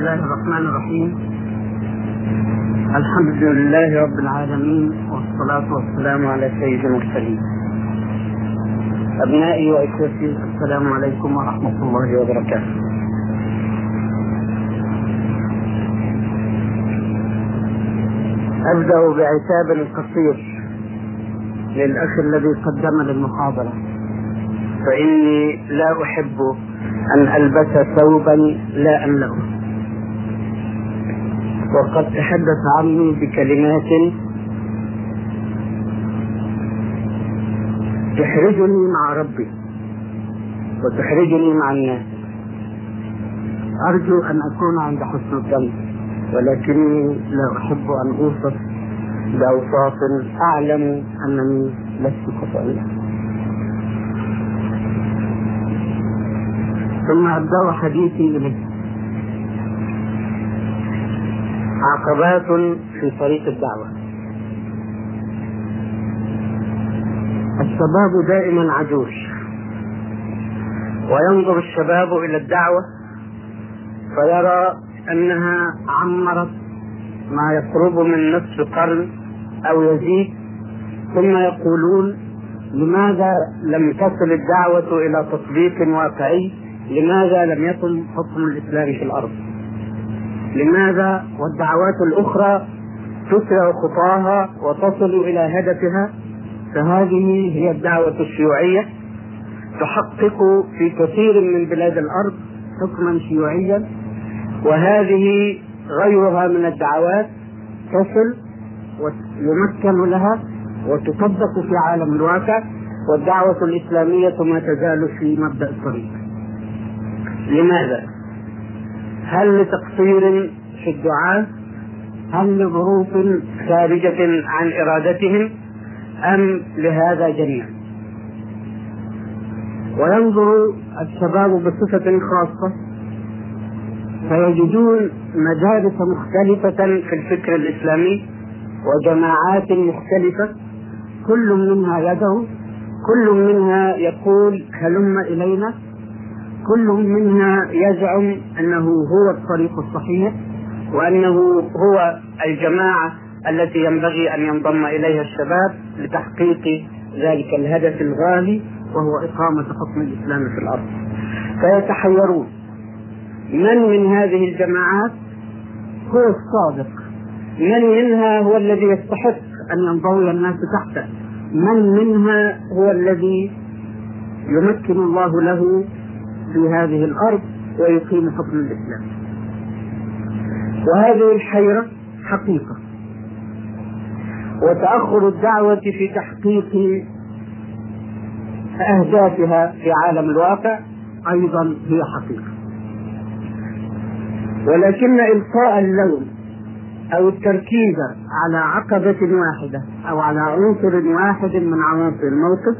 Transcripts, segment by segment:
الله الرحمن الرحيم. الحمد لله رب العالمين والصلاة والسلام على سيد المرسلين. أبنائي وإخوتي السلام عليكم ورحمة الله وبركاته. أبدأ بعتاب قصير للأخ الذي قدم للمحاضرة. فإني لا أحب أن ألبس ثوبا لا أملأه. وقد تحدث عني بكلمات تحرجني مع ربي وتحرجني مع الناس. أرجو أن أكون عند حسن الظن ولكني لا أحب أن أوصف بأوصاف أعلم أنني لست كفائلا ثم أبدأ حديثي إليه عقبات في طريق الدعوة. الشباب دائما عجوز. وينظر الشباب إلى الدعوة فيرى أنها عمرت ما يقرب من نصف قرن أو يزيد. ثم يقولون لماذا لم تصل الدعوة إلى تطبيق واقعي؟ لماذا لم يكن حكم الإسلام في الأرض؟ لماذا والدعوات الأخرى تسرع خطاها وتصل إلى هدفها؟ فهذه هي الدعوة الشيوعية. تحقق في كثير من بلاد الأرض حكما شيوعيا وهذه غيرها من الدعوات تصل ويمكن لها وتطبق في عالم الواقع والدعوة الإسلامية ما تزال في مبدأ الطريق لماذا؟ هل لتقصير في الدعاء؟ هل لظروف خارجة عن إرادتهم؟ أم لهذا جميعا؟ وينظر الشباب بصفة خاصة فيجدون مدارس مختلفة في الفكر الإسلامي وجماعات مختلفة كل منها يدعو كل منها يقول هلم إلينا كل منها يزعم أنه هو الطريق الصحيح وأنه هو الجماعة التي ينبغي أن ينضم إليها الشباب لتحقيق ذلك الهدف الغالي وهو إقامة حكم الإسلام في الأرض. فيتحيرون. من من هذه الجماعات؟ هو الصادق. من منها هو الذي يستحق أن ينضوي الناس تحته. من منها هو الذي يمكن الله له في هذه الأرض ويقيم حكم الإسلام. وهذه الحيرة حقيقة. وتأخر الدعوة في تحقيق أهدافها في عالم الواقع أيضا هي حقيقة. ولكن إلقاء اللوم أو التركيز على عقبة واحدة أو على عنصر واحد من عناصر الموقف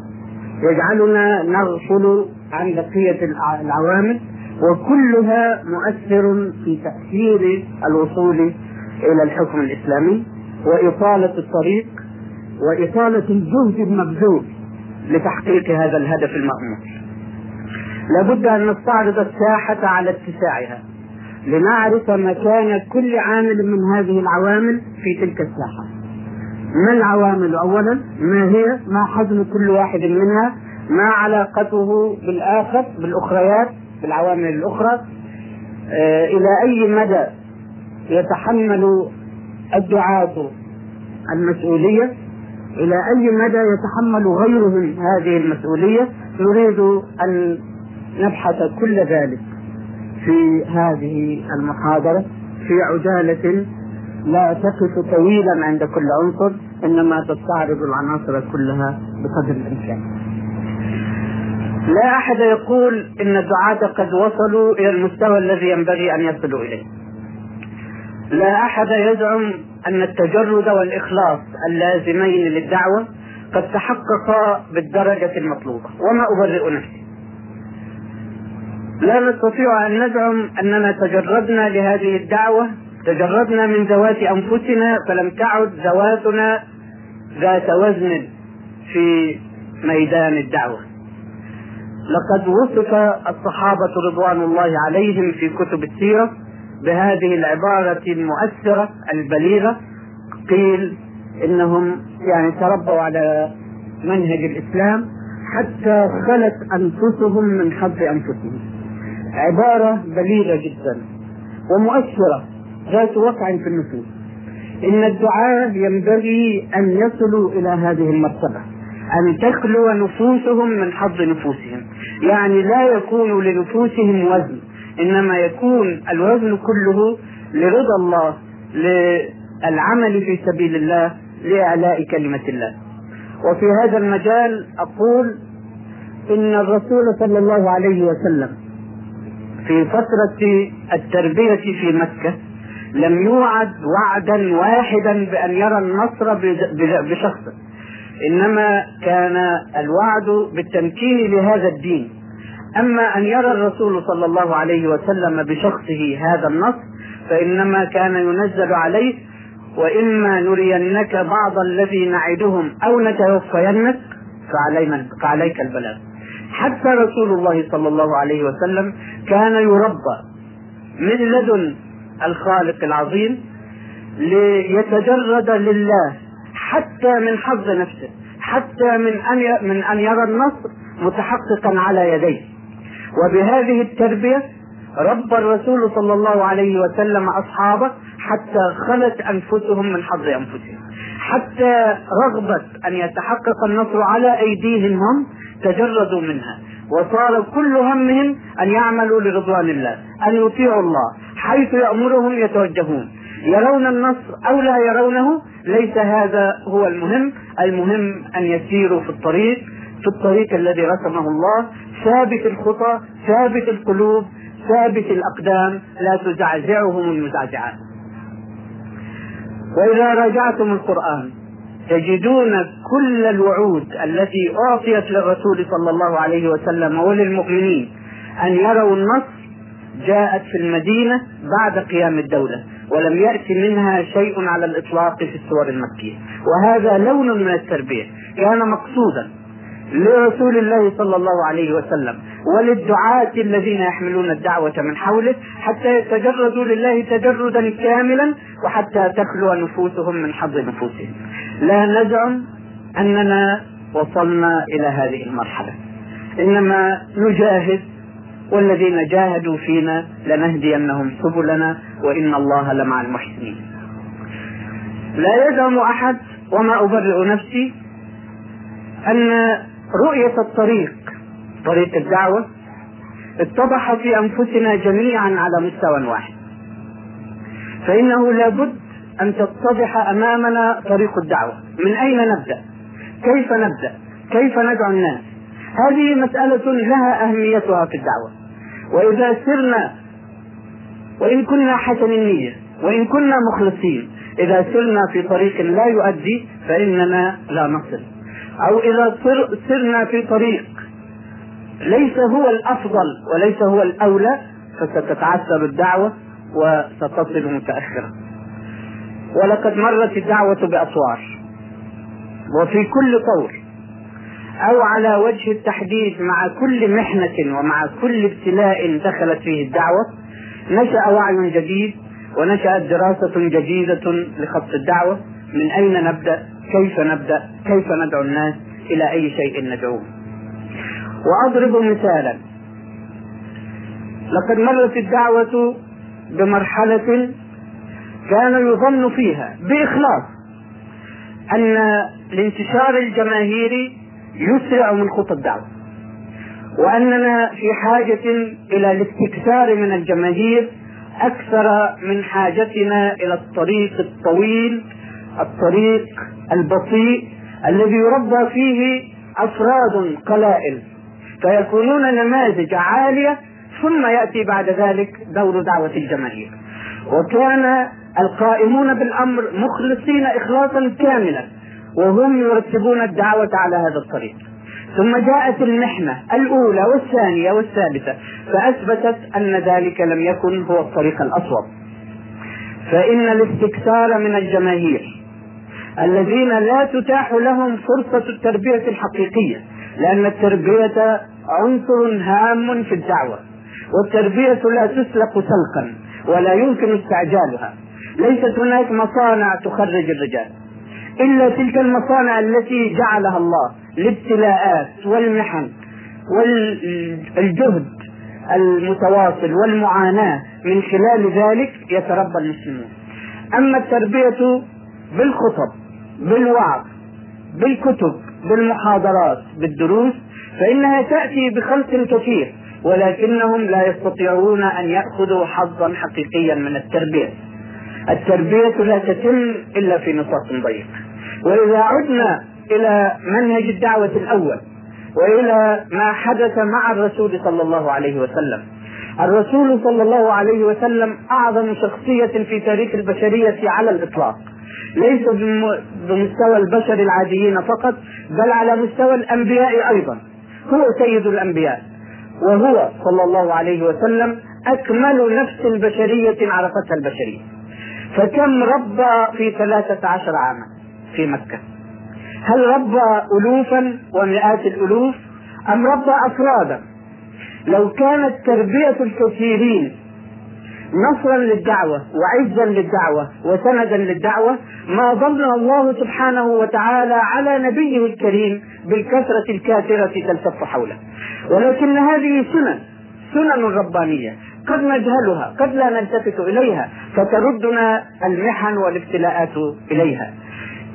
يجعلنا نغفل عن بقية العوامل وكلها مؤثر في تأثير الوصول إلى الحكم الإسلامي وإطالة الطريق وإطالة الجهد المبذول لتحقيق هذا الهدف المأمول لابد أن نستعرض الساحة على اتساعها لنعرف مكان كل عامل من هذه العوامل في تلك الساحة. ما العوامل أولا؟ ما هي؟ ما حجم كل واحد منها؟ ما علاقته بالآخر بالأخريات بالعوامل الأخرى. آه إلى أي مدى يتحمل الدعاة المسؤولية؟ إلى أي مدى يتحمل غيرهم هذه المسؤولية؟ نريد أن نبحث كل ذلك في هذه المحاضرة في عجالة لا تقف طويلا عند كل عنصر إنما تستعرض العناصر كلها بقدر الإمكان. لا أحد يقول إن الدعاة قد وصلوا إلى المستوى الذي ينبغي أن يصلوا إليه. لا أحد يزعم أن التجرد والإخلاص اللازمين للدعوة قد تحققا بالدرجة المطلوبة وما أبرئ نفسي. لا نستطيع أن نزعم أننا تجردنا لهذه الدعوة تجردنا من ذوات أنفسنا فلم تعد ذواتنا ذات وزن في ميدان الدعوة. لقد وصف الصحابة رضوان الله عليهم في كتب السيرة بهذه العبارة المؤثرة البليغة. قيل إنهم يعني تربوا على منهج الإسلام حتى خلت أنفسهم من حظ أنفسهم. عبارة بليغة جدا ومؤثرة ذات وقع في النفوس. إن الدعاة ينبغي أن يصلوا إلى هذه المرتبة أن تخلو نفوسهم من حظ نفوسهم. يعني لا يكون لنفوسهم وزن إنما يكون الوزن كله لرضا الله للعمل في سبيل الله لإعلاء كلمة الله. وفي هذا المجال أقول إن الرسول صلى الله عليه وسلم في فترة التربية في مكة لم يوعد وعدا واحدا بأن يرى النصر بشخصه. إنما كان الوعد بالتمكين لهذا الدين. أما أن يرى الرسول صلى الله عليه وسلم بشخصه هذا النصر فإنما كان ينزل عليه وإما نرينك بعض الذي نعدهم أو نتوفينك فعليك البلاغ. حتى رسول الله صلى الله عليه وسلم كان يربى من لدن الخالق العظيم ليتجرد لله حتى من حظ نفسه حتى من أن من أن يرى النصر متحققا على يديه. وبهذه التربية ربى الرسول صلى الله عليه وسلم أصحابه حتى خلت أنفسهم من حظ أنفسهم. حتى رغبه أن يتحقق النصر على أيديهم هم تجردوا منها. وصار كل همهم أن يعملوا لرضوان الله أن يطيعوا الله حيث يأمرهم يتوجهون. يرون النصر أو لا يرونه ليس هذا هو المهم. المهم أن يسيروا في الطريق في الطريق الذي رسمه الله. ثابت الخطى ثابت القلوب ثابت الأقدام. لا تزعزعهم المزعزعات. وإذا راجعتم القرآن تجدون كل الوعود التي أعطيت للرسول صلى الله عليه وسلم وللمؤمنين أن يروا النصر جاءت في المدينة بعد قيام الدولة ولم يأت منها شيء على الإطلاق في السور المكية. وهذا لون من التربية كان مقصودا لرسول الله صلى الله عليه وسلم وللدعاة الذين يحملون الدعوة من حوله حتى يتجردوا لله تجردا كاملا وحتى تخلو نفوسهم من حظ نفوسهم. لا نزعم أننا وصلنا إلى هذه المرحلة. إنما نجاهد والذين جاهدوا فينا لنهدينهم سبلنا وإن الله لمع المحسنين. لا يزعم أحد وما أبرئ نفسي أن رؤية الطريق طريق الدعوة اتضح في أنفسنا جميعا على مستوى واحد. فإنه لابد أن تتضح أمامنا طريق الدعوة. من أين نبدأ؟ كيف نبدأ؟ كيف ندعو الناس؟ هذه مسألة لها أهميتها في الدعوة. وإذا سرنا وإن كنا حسن النية وإن كنا مخلصين. إذا سرنا في طريق لا يؤدي فإننا لا نصل. أو إذا سرنا في طريق ليس هو الأفضل وليس هو الأولى فستتعثر الدعوة وستصل متأخرة ولقد مرت الدعوة بأطوار. وفي كل طور أو على وجه التحديد مع كل محنة ومع كل ابتلاء دخلت فيه الدعوة نشأ وعي جديد ونشأت دراسة جديدة لخط الدعوة من أين نبدأ؟ كيف نبدأ؟ كيف ندعو الناس إلى أي شيء ندعوه؟ وأضرب مثالا. لقد مرت الدعوة بمرحلة كان يظن فيها بإخلاص أن الانتشار الجماهيري يسرع من خطى الدعوة. وأننا في حاجة إلى الاستكثار من الجماهير أكثر من حاجتنا إلى الطريق الطويل الطريق البطيء الذي يربى فيه أفراد قلائل. فيكونون نماذج عالية ثم يأتي بعد ذلك دور دعوة الجماهير. وكان القائمون بالأمر مخلصين إخلاصا كاملا. وهم يرتبون الدعوة على هذا الطريق. ثم جاءت المحنة الأولى والثانية والثالثة فأثبتت أن ذلك لم يكن هو الطريق الأصوب. فإن الاستكثار من الجماهير الذين لا تتاح لهم فرصة التربية الحقيقية لأن التربية عنصر هام في الدعوة والتربية لا تسلق سلقا ولا يمكن استعجالها. ليست هناك مصانع تخرج الرجال. إلا تلك المصانع التي جعلها الله للابتلاءات والمحن والجهد المتواصل والمعاناة من خلال ذلك يتربى المسلمون. أما التربية بالخطب بالوعظ بالكتب بالمحاضرات بالدروس فإنها تأتي بخلق كثير ولكنهم لا يستطيعون أن يأخذوا حظا حقيقيا من التربية. التربية لا تتم إلا في نطاق ضيق. وإذا عدنا إلى منهج الدعوة الأول وإلى ما حدث مع الرسول صلى الله عليه وسلم. الرسول صلى الله عليه وسلم أعظم شخصية في تاريخ البشرية على الإطلاق. ليس بمستوى البشر العاديين فقط بل على مستوى الأنبياء أيضا. هو سيد الأنبياء وهو صلى الله عليه وسلم أكمل نفس بشرية عرفتها البشرية. فكم ربى في ثلاثة عشر عاما؟ في مكة. هل ربى ألوفا ومئات الألوف؟ أم ربى أفرادا؟ لو كانت تربية الكثيرين نصرا للدعوة وعزا للدعوة وسندا للدعوة ما ظن الله سبحانه وتعالى على نبيه الكريم بالكثرة الكاثرة تلتف حوله. ولكن هذه سنن سنن ربانية قد نجهلها قد لا نلتفت إليها فتردنا المحن والابتلاءات إليها.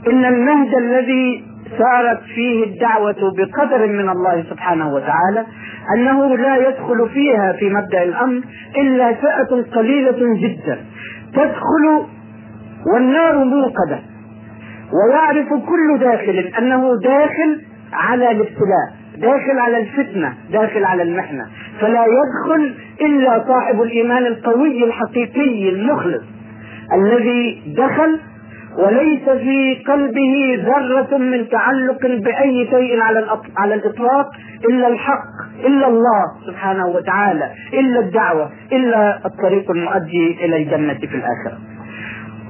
إن النهج الذي سارت فيه الدعوة بقدر من الله سبحانه وتعالى أنه لا يدخل فيها في مبدأ الأمر إلا فئة قليلة جدا. تدخل والنار موقدة. ويعرف كل داخل أنه داخل على الابتلاء داخل على الفتنة داخل على المحنة. فلا يدخل إلا صاحب الإيمان القوي الحقيقي المخلص الذي دخل وليس في قلبه ذرة من تعلق بأي شيء على على الإطلاق إلا الحق إلا الله سبحانه وتعالى إلا الدعوة إلا الطريق المؤدي إلى الجنة في الآخرة.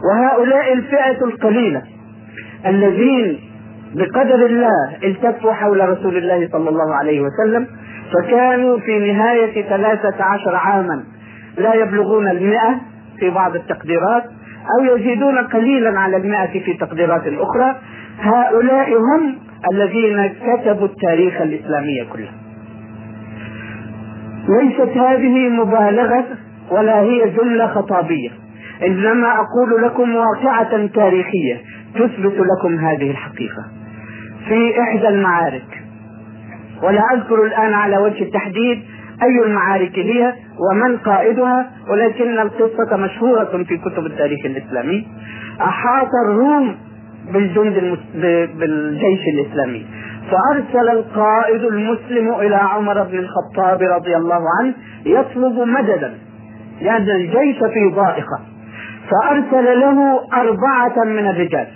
وهؤلاء الفئة القليلة الذين بقدر الله التفوا حول رسول الله صلى الله عليه وسلم فكانوا في نهاية ثلاثة عشر عاما لا يبلغون المئة في بعض التقديرات أو يزيدون قليلا على المئة في تقديرات أخرى هؤلاء هم الذين كتبوا التاريخ الإسلامي كله. ليست هذه مبالغة ولا هي جملة خطابية. إنما أقول لكم واقعة تاريخية تثبت لكم هذه الحقيقة. في إحدى المعارك ولا أذكر الآن على وجه التحديد أي المعارك هي ومن قائدها ولكن القصة مشهورة في كتب التاريخ الإسلامي. أحاط الروم بالجند المس... بالجيش الإسلامي. فأرسل القائد المسلم إلى عمر بن الخطاب رضي الله عنه يطلب مددا. لأن الجيش في ضائقة. فأرسل له أربعة من الرجال.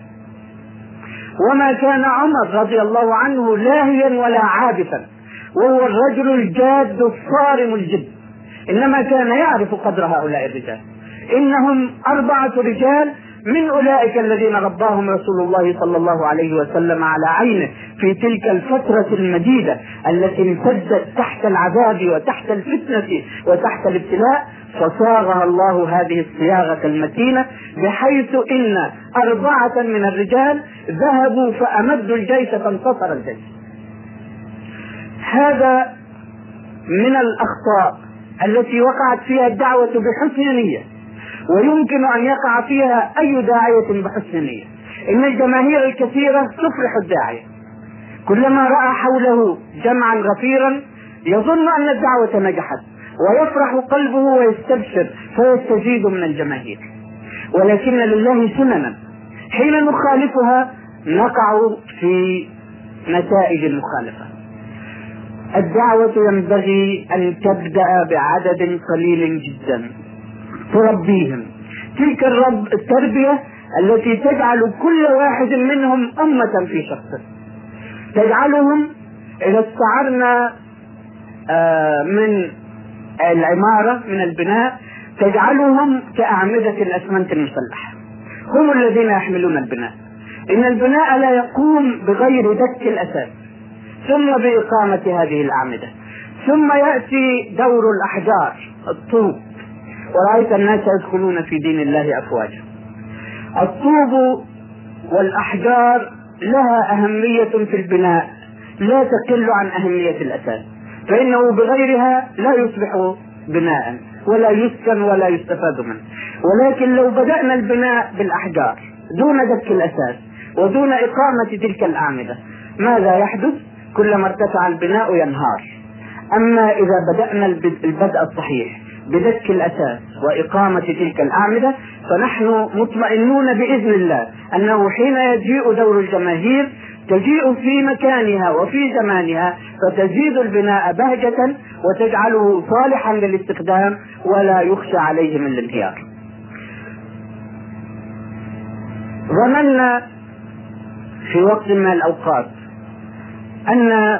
وما كان عمر رضي الله عنه لاهيا ولا عابثا. وهو الرجل الجاد الصارم الجد. إنما كان يعرف قدر هؤلاء الرجال. إنهم أربعة رجال من أولئك الذين رباهم رسول الله صلى الله عليه وسلم على عينه في تلك الفترة المديدة التي امتدت تحت العذاب وتحت الفتنة وتحت الابتلاء. فصاغها الله هذه الصياغة المتينة بحيث إن أربعة من الرجال ذهبوا فأمدوا الجيش فانتصر الجيش. هذا من الأخطاء التي وقعت فيها الدعوة بحسن نية ويمكن أن يقع فيها أي داعية بحسن نية. إن الجماهير الكثيرة تفرح الداعيه كلما رأى حوله جمعا غفيرا يظن أن الدعوة نجحت ويفرح قلبه ويستبشر فيستزيد من الجماهير. ولكن لله سننا. حين نخالفها نقع في نتائج المخالفه الدعوة ينبغي أن تبدأ بعدد قليل جدا. تربيهم. تلك الرب التربية التي تجعل كل واحد منهم أمة في شخصه تجعلهم إذا استعرنا آه، من العمارة من البناء تجعلهم كأعمدة الأسمنت المسلحة. هم الذين يحملون البناء. إن البناء لا يقوم بغير دك الأساس. ثم بإقامة هذه الأعمدة. ثم يأتي دور الأحجار الطوب. ورأيت الناس يدخلون في دين الله أفواجا. الطوب والأحجار لها أهمية في البناء لا تقل عن أهمية الأساس. فإنه بغيرها لا يصبح بناء ولا يسكن ولا يستفاد منه. ولكن لو بدأنا البناء بالأحجار دون دك الأساس ودون إقامة تلك الأعمدة ماذا يحدث؟ كلما ارتفع البناء ينهار أما إذا بدأنا البدء الصحيح بدك الأساس وإقامة تلك الأعمدة فنحن مطمئنون بإذن الله أنه حين يجيء دور الجماهير تجيء في مكانها وفي زمانها فتزيد البناء بهجة وتجعله صالحا للاستخدام ولا يخشى عليه من الانهيار. ظننا في وقت من الأوقات أن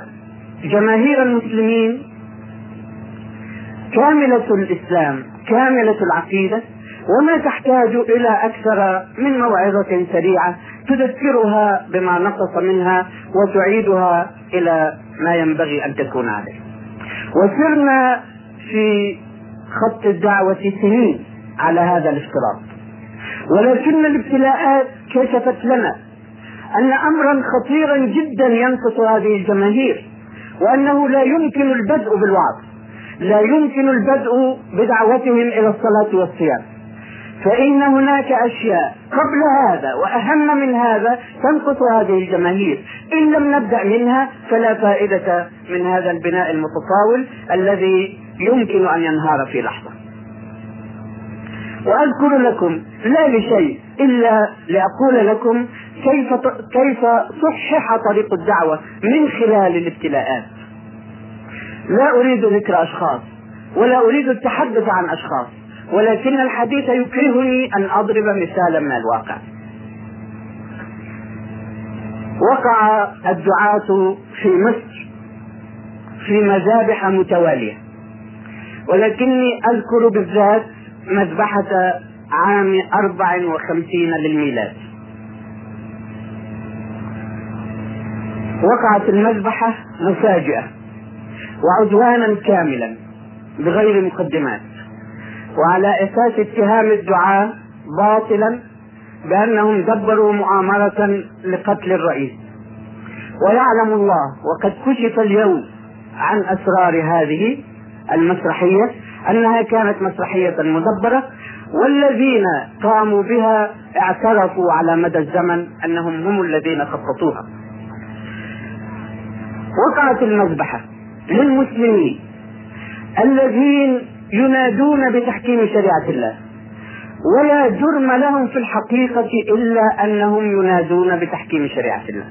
جماهير المسلمين كاملة الإسلام كاملة العقيدة وما تحتاج إلى أكثر من موعظة سريعة تذكرها بما نقص منها وتعيدها إلى ما ينبغي أن تكون عليه. وسرنا في خط الدعوة سنين على هذا الافتراض. ولكن الابتلاءات كشفت لنا أن أمرا خطيرا جدا ينقص هذه الجماهير وأنه لا يمكن البدء بالوعظ لا يمكن البدء بدعوتهم إلى الصلاة والصيام. فإن هناك أشياء قبل هذا وأهم من هذا تنقص هذه الجماهير. إن لم نبدأ منها فلا فائدة من هذا البناء المتطاول الذي يمكن أن ينهار في لحظة. وأذكر لكم لا لشيء إلا لأقول لكم كيف كيف صحح طريق الدعوة من خلال الابتلاءات؟ لا أريد ذكر أشخاص ولا أريد التحدث عن أشخاص ولكن الحديث يكرهني أن أضرب مثالا من الواقع. وقع الدعاة في مصر في مذابح متوالية ولكني أذكر بالذات مذبحة عام أربع وخمسين للميلاد. وقعت المذبحة مفاجئة وعدوانا كاملا بغير مقدمات وعلى إساس اتهام الدعاة باطلا بأنهم دبروا مؤامرة لقتل الرئيس. ويعلم الله وقد كشف اليوم عن أسرار هذه المسرحية أنها كانت مسرحية مدبرة والذين قاموا بها اعترفوا على مدى الزمن أنهم هم الذين خططوها. وقعت المذبحة للمسلمين الذين ينادون بتحكيم شريعة الله. ولا جرم لهم في الحقيقة إلا أنهم ينادون بتحكيم شريعة الله.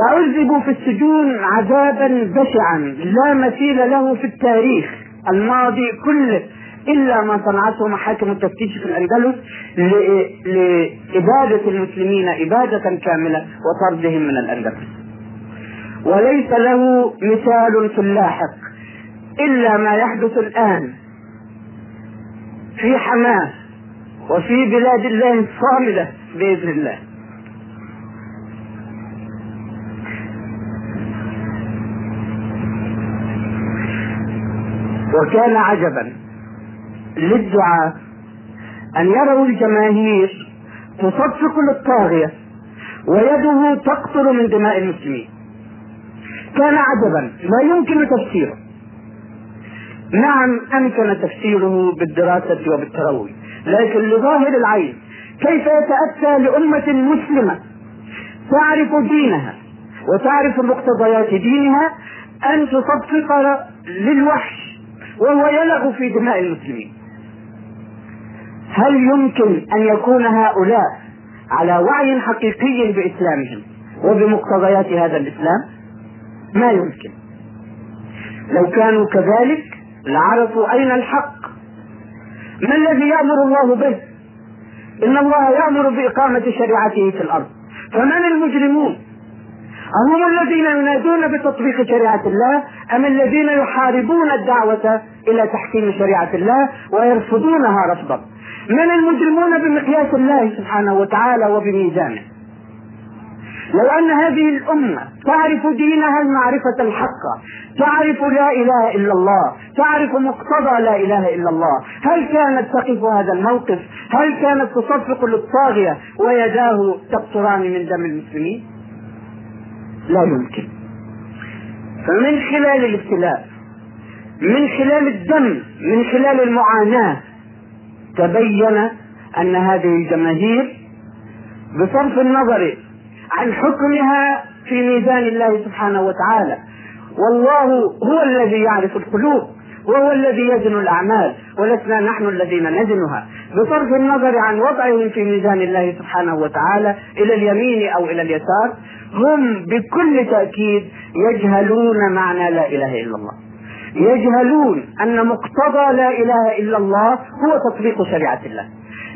وعذبوا في السجون عذابا بشعا لا مثيل له في التاريخ الماضي كله إلا ما صنعته محاكم التفتيش في الأندلس لإبادة المسلمين إبادة كاملة وطردهم من الأندلس. وليس له مثال في اللاحق إلا ما يحدث الآن في حماة وفي بلاد الله الصامدة بإذن الله. وكان عجبا للدعاة أن يروا الجماهير تصفق للطاغية ويده تقطر من دماء المسلمين. كان عجبا. لا يمكن تفسيره. نعم أمكن تفسيره بالدراسة وبالتروي لكن لظاهر العين كيف يتأتى لأمة مسلمة تعرف دينها وتعرف مقتضيات دينها أن تصفق للوحش وهو يلغ في دماء المسلمين؟ هل يمكن أن يكون هؤلاء على وعي حقيقي بإسلامهم وبمقتضيات هذا الإسلام؟ ما يمكن. لو كانوا كذلك لعرفوا أين الحق. ما الذي يأمر الله به؟ إن الله يأمر بإقامة شريعته في الأرض. فمن المجرمون؟ أهم الذين ينادون بتطبيق شريعة الله أم الذين يحاربون الدعوة إلى تحكيم شريعة الله ويرفضونها رفضا؟ من المجرمون بمقياس الله سبحانه وتعالى وبميزانه؟ لو أن هذه الأمة تعرف دينها المعرفة الحقة تعرف لا إله إلا الله تعرف مقتضى لا إله إلا الله هل كانت تقف هذا الموقف؟ هل كانت تصفق للطاغية ويداه تقطران من دم المسلمين؟ لا يمكن. فمن خلال الابتلاء من خلال الدم من خلال المعاناة تبين أن هذه الجماهير بصرف النظر عن حكمها في ميزان الله سبحانه وتعالى. والله هو الذي يعرف القلوب وهو الذي يزن الأعمال ولسنا نحن الذين نزنها. بصرف النظر عن وضعهم في ميزان الله سبحانه وتعالى إلى اليمين أو إلى اليسار هم بكل تأكيد يجهلون معنى لا إله إلا الله. يجهلون أن مقتضى لا إله إلا الله هو تطبيق شريعة الله.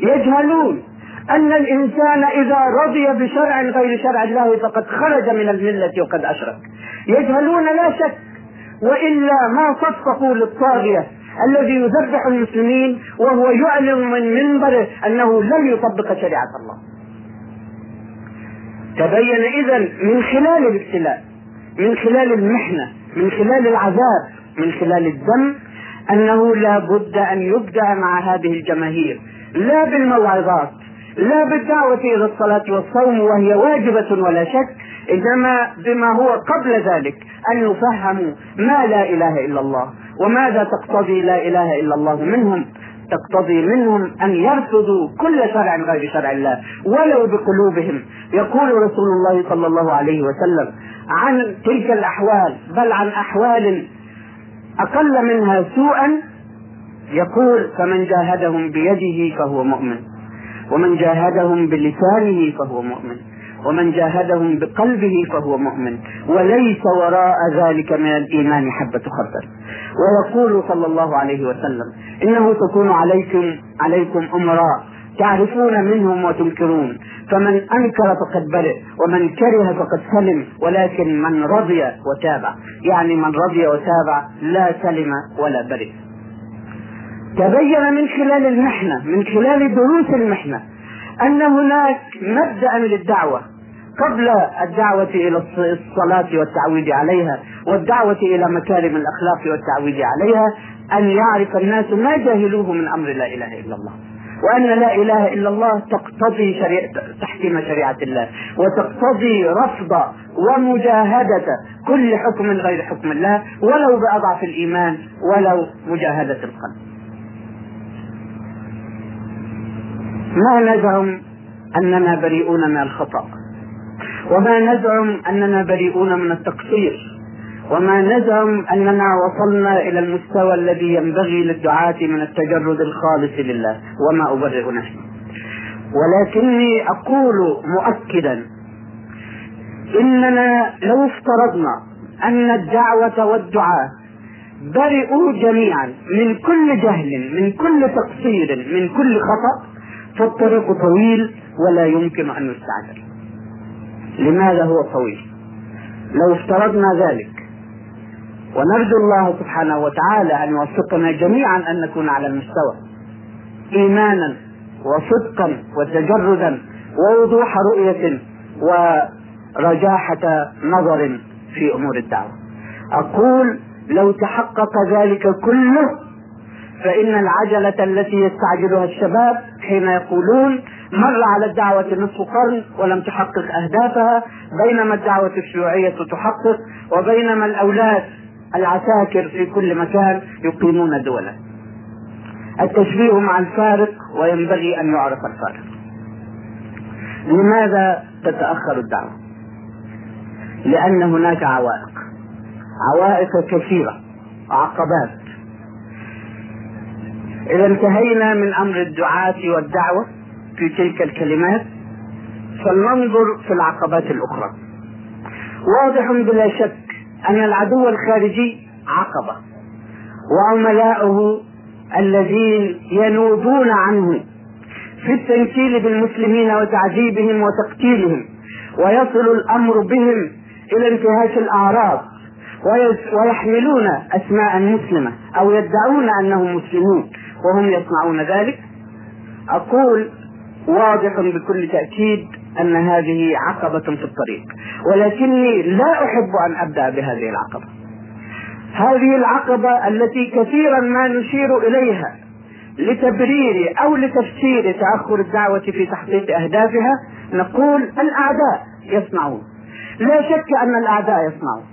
يجهلون أن الإنسان إذا رضي بشرع غير شرع الله فقد خرج من الملة وقد أشرك. يجهلون لا شك وإلا ما صفقوا للطاغية الذي يذبح المسلمين وهو يعلن من منبره أنه لم يطبق شريعة الله. تبين إذا من خلال الابتلاء من خلال المحنة من خلال العذاب من خلال الدم أنه لا بد أن يبدأ مع هذه الجماهير. لا بالموعظات لا بالدعوة إلى الصلاة والصوم وهي واجبة ولا شك إنما بما هو قبل ذلك أن يفهموا ما لا إله إلا الله وماذا تقتضي لا إله إلا الله منهم؟ تقتضي منهم أن يرفضوا كل شرع غير شرع الله ولو بقلوبهم. يقول رسول الله صلى الله عليه وسلم عن تلك الأحوال بل عن أحوال أقل منها سوءا يقول فمن جاهدهم بيده فهو مؤمن. ومن جاهدهم بلسانه فهو مؤمن. ومن جاهدهم بقلبه فهو مؤمن. وليس وراء ذلك من الإيمان حبة خردل. ويقول صلى الله عليه وسلم إنه تكون عليكم عليكم أمراء تعرفون منهم وتنكرون. فمن أنكر فقد برئ ومن كره فقد سلم ولكن من رضي وتابع يعني من رضي وتابع لا سلم ولا برئ تبين من خلال المحنة من خلال دروس المحنة. أن هناك مبدأ للدعوة. قبل الدعوة إلى الصلاة والتعويد عليها والدعوة إلى مكارم الأخلاق والتعويد عليها أن يعرف الناس ما جاهلوه من أمر لا إله إلا الله. وأن لا إله إلا الله تقتضي شريعة تحكيم شريعة الله وتقتضي رفض ومجاهدة كل حكم غير حكم الله ولو بأضعف الإيمان ولو مجاهدة القلب. ما نزعم أننا بريئون من الخطأ وما نزعم أننا بريئون من التقصير وما نزعم أننا وصلنا إلى المستوى الذي ينبغي للدعاة من التجرد الخالص لله وما أبرئ نفسي. ولكني أقول مؤكدا إننا لو افترضنا أن الدعوة والدعاة برئوا جميعا من كل جهل من كل تقصير من كل خطأ فالطريق طويل ولا يمكن أن يستعجل لماذا هو طويل؟ لو افترضنا ذلك ونرجو الله سبحانه وتعالى أن يوفقنا جميعا أن نكون على المستوى إيمانا وصدقا وتجردا ووضوح رؤية ورجاحة نظر في أمور الدعوة. أقول لو تحقق ذلك كله فإن العجلة التي يستعجلها الشباب حين يقولون مر على الدعوة نصف قرن ولم تحقق أهدافها بينما الدعوة الشيوعية تحقق وبينما الأولاد العساكر في كل مكان يقيمون دولا التشبيه مع الفارق وينبغي أن يعرف الفارق. لماذا تتأخر الدعوة؟ لأن هناك عوائق. عوائق كثيرة عقبات. إذا انتهينا من أمر الدعاة والدعوة في تلك الكلمات فلننظر في العقبات الأخرى. واضح بلا شك أن العدو الخارجي عقبة وعملاؤه الذين ينوبون عنه في التنكيل بالمسلمين وتعذيبهم وتقتيلهم ويصل الأمر بهم إلى انتهاك الأعراض ويحملون أسماء مسلمة أو يدعون أنهم مسلمون. وهم يصنعون ذلك. أقول واضح بكل تأكيد أن هذه عقبة في الطريق ولكني لا أحب أن أبدأ بهذه العقبة. هذه العقبة التي كثيرا ما نشير إليها لتبرير أو لتفسير تأخر الدعوة في تحقيق أهدافها نقول الأعداء يصنعون. لا شك أن الأعداء يصنعون.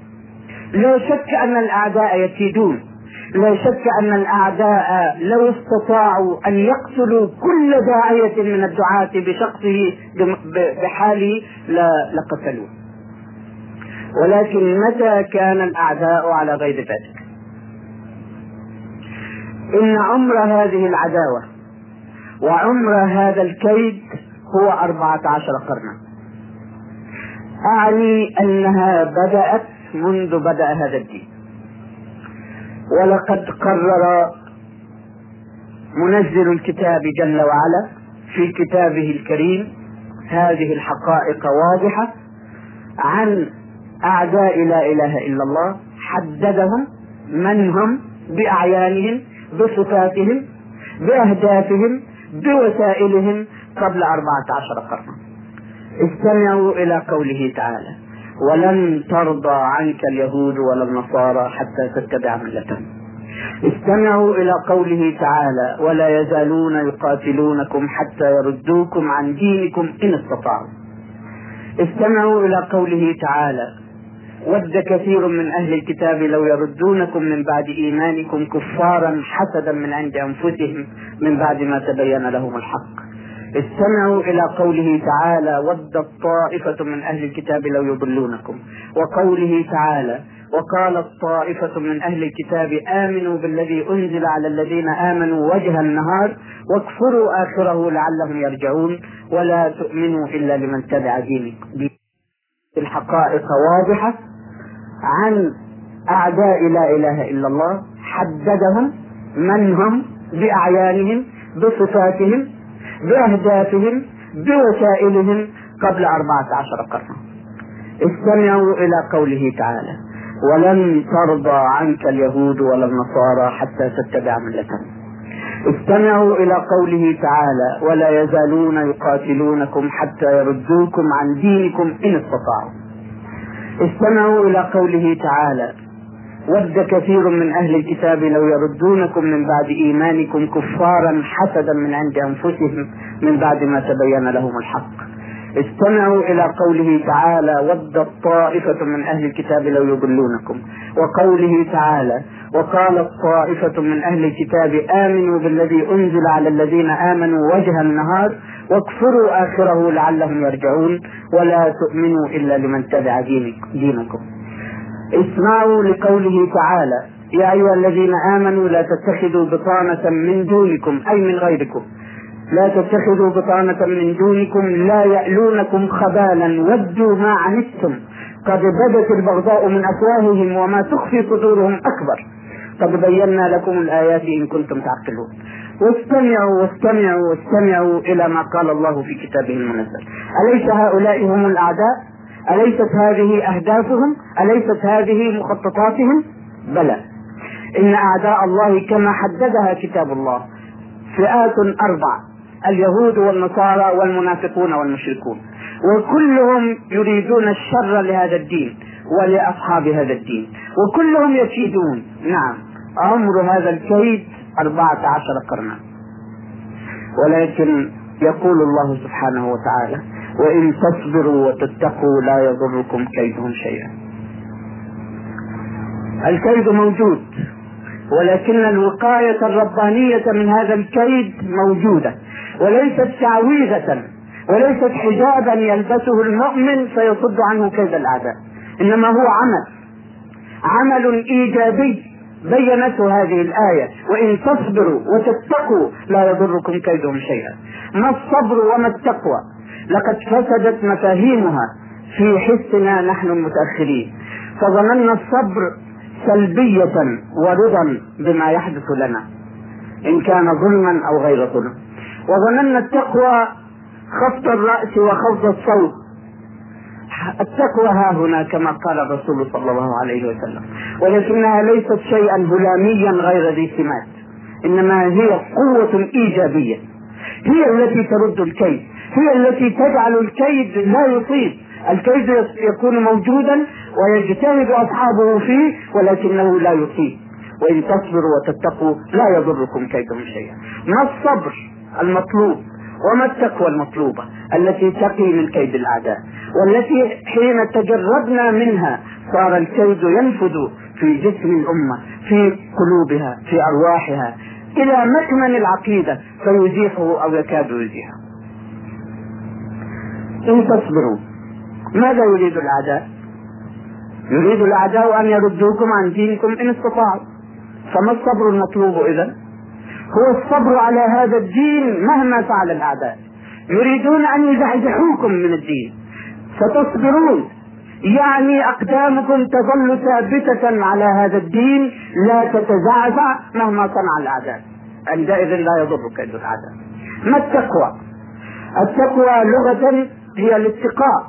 لا شك أن الأعداء يكيدون. لا شك أن الأعداء لو استطاعوا أن يقتلوا كل داعية من الدعاة بشخصه بحاله لقتلوه. ولكن متى كان الأعداء على غير ذلك؟ إن عمر هذه العداوة وعمر هذا الكيد هو أربعة عشر قرنا. أعني أنها بدأت منذ بدأ هذا الدين. ولقد قرر منزل الكتاب جل وعلا في كتابه الكريم هذه الحقائق واضحة عن أعداء لا إله إلا الله حددهم من هم بأعيانهم بصفاتهم بأهدافهم بوسائلهم قبل أربعة عشر قرنا. استمعوا إلى قوله تعالى. ولن ترضى عنك اليهود ولا النصارى حتى تتبع ملتهم. استمعوا إلى قوله تعالى ولا يزالون يقاتلونكم حتى يردوكم عن دينكم إن استطاعوا. استمعوا إلى قوله تعالى ود كثير من أهل الكتاب لو يردونكم من بعد إيمانكم كفارا حسدا من عند أنفسهم من بعد ما تبين لهم الحق. استمعوا إلى قوله تعالى ودت طائفة من أهل الكتاب لو يضلونكم. وقوله تعالى وقالت طائفة من أهل الكتاب آمنوا بالذي أنزل على الذين آمنوا وجه النهار واكفروا آخره لعلهم يرجعون ولا تؤمنوا إلا لمن تبع دينكم الحقائق واضحة عن أعداء لا إله إلا الله حددهم من هم بأعيانهم بصفاتهم بأهدافهم بوسائلهم قبل أربعة عشر قرنا استمعوا إلى قوله تعالى ولن ترضى عنك اليهود ولا النصارى حتى تتبع ملتهم. استمعوا إلى قوله تعالى ولا يزالون يقاتلونكم حتى يردوكم عن دينكم إن استطاعوا. استمعوا إلى قوله تعالى ود كثير من أهل الكتاب لو يردونكم من بعد إيمانكم كفارا حسدا من عند أنفسهم من بعد ما تبين لهم الحق. استمعوا إلى قوله تعالى ودت طائفة من أهل الكتاب لو يضلونكم وقوله تعالى وقالت طائفة من أهل الكتاب آمنوا بالذي أنزل على الذين آمنوا وجه النهار واكفروا آخره لعلهم يرجعون ولا تؤمنوا إلا لمن تبع دينكم اسمعوا لقوله تعالى يا أيها الذين آمنوا لا تتخذوا بطانة من دونكم أي من غيركم. لا تتخذوا بطانة من دونكم لا يألونكم خبالا ودوا ما عنتم. قد بدت البغضاء من أفواههم وما تخفي صدورهم أكبر. قد بينا لكم الآيات إن كنتم تعقلون. واستمعوا واستمعوا واستمعوا إلى ما قال الله في كتابه المنزل. أليس هؤلاء هم الأعداء؟ أليست هذه أهدافهم؟ أليست هذه مخططاتهم؟ بلى. إن أعداء الله كما حددها كتاب الله فئات أربع اليهود والنصارى والمنافقون والمشركون. وكلهم يريدون الشر لهذا الدين ولأصحاب هذا الدين. وكلهم يكيدون نعم عمر هذا الكيد أربعة عشر قرنا. ولكن يقول الله سبحانه وتعالى وإن تصبروا وتتقوا لا يضركم كيدهم شيئا. الكيد موجود ولكن الوقاية الربانية من هذا الكيد موجودة وليست تعويذة وليست حجابا يلبسه المؤمن فيصد عنه كيد الأعداء إنما هو عمل عمل إيجابي. بينته هذه الآية وإن تصبروا وتتقوا لا يضركم كيدهم شيئا. ما الصبر وما التقوى؟ لقد فسدت مفاهيمها في حسنا نحن المتأخرين. فظننا الصبر سلبية ورضا بما يحدث لنا إن كان ظلما أو غير ظلم. وظننا التقوى خفض الرأس وخفض الصوت. التقوى ها هنا كما قال الرسول صلى الله عليه وسلم. ولكنها ليست شيئا هلاميا غير ذي سمات إنما هي قوة إيجابية. هي التي ترد الكيد. هي التي تجعل الكيد لا يصيب الكيد يكون موجودا ويجتهد أصحابه فيه ولكنه لا يصيب وإن تصبروا وتتقوا لا يضركم كيدهم شيئا. ما الصبر المطلوب؟ وما التقوى المطلوبة التي تقي من كيد الأعداء؟ والتي حين تجردنا منها صار الكيد ينفذ في جسم الأمة في قلوبها في أرواحها. إلى مكمن العقيدة فيزيحه أو يكاد يزيحه. إن تصبروا. ماذا يريد الأعداء؟ يريد الأعداء أن يردوكم عن دينكم إن استطاعوا. فما الصبر المطلوب إذا؟ هو الصبر على هذا الدين مهما فعل الأعداء. يريدون أن يزحزحوكم من الدين. فتصبرون. يعني أقدامكم تظل ثابتة على هذا الدين لا تتزعزع مهما صنع الأعداء. عندئذ لا يضر كيد الأعداء. ما التقوى؟ التقوى لغة هي الاتقاء.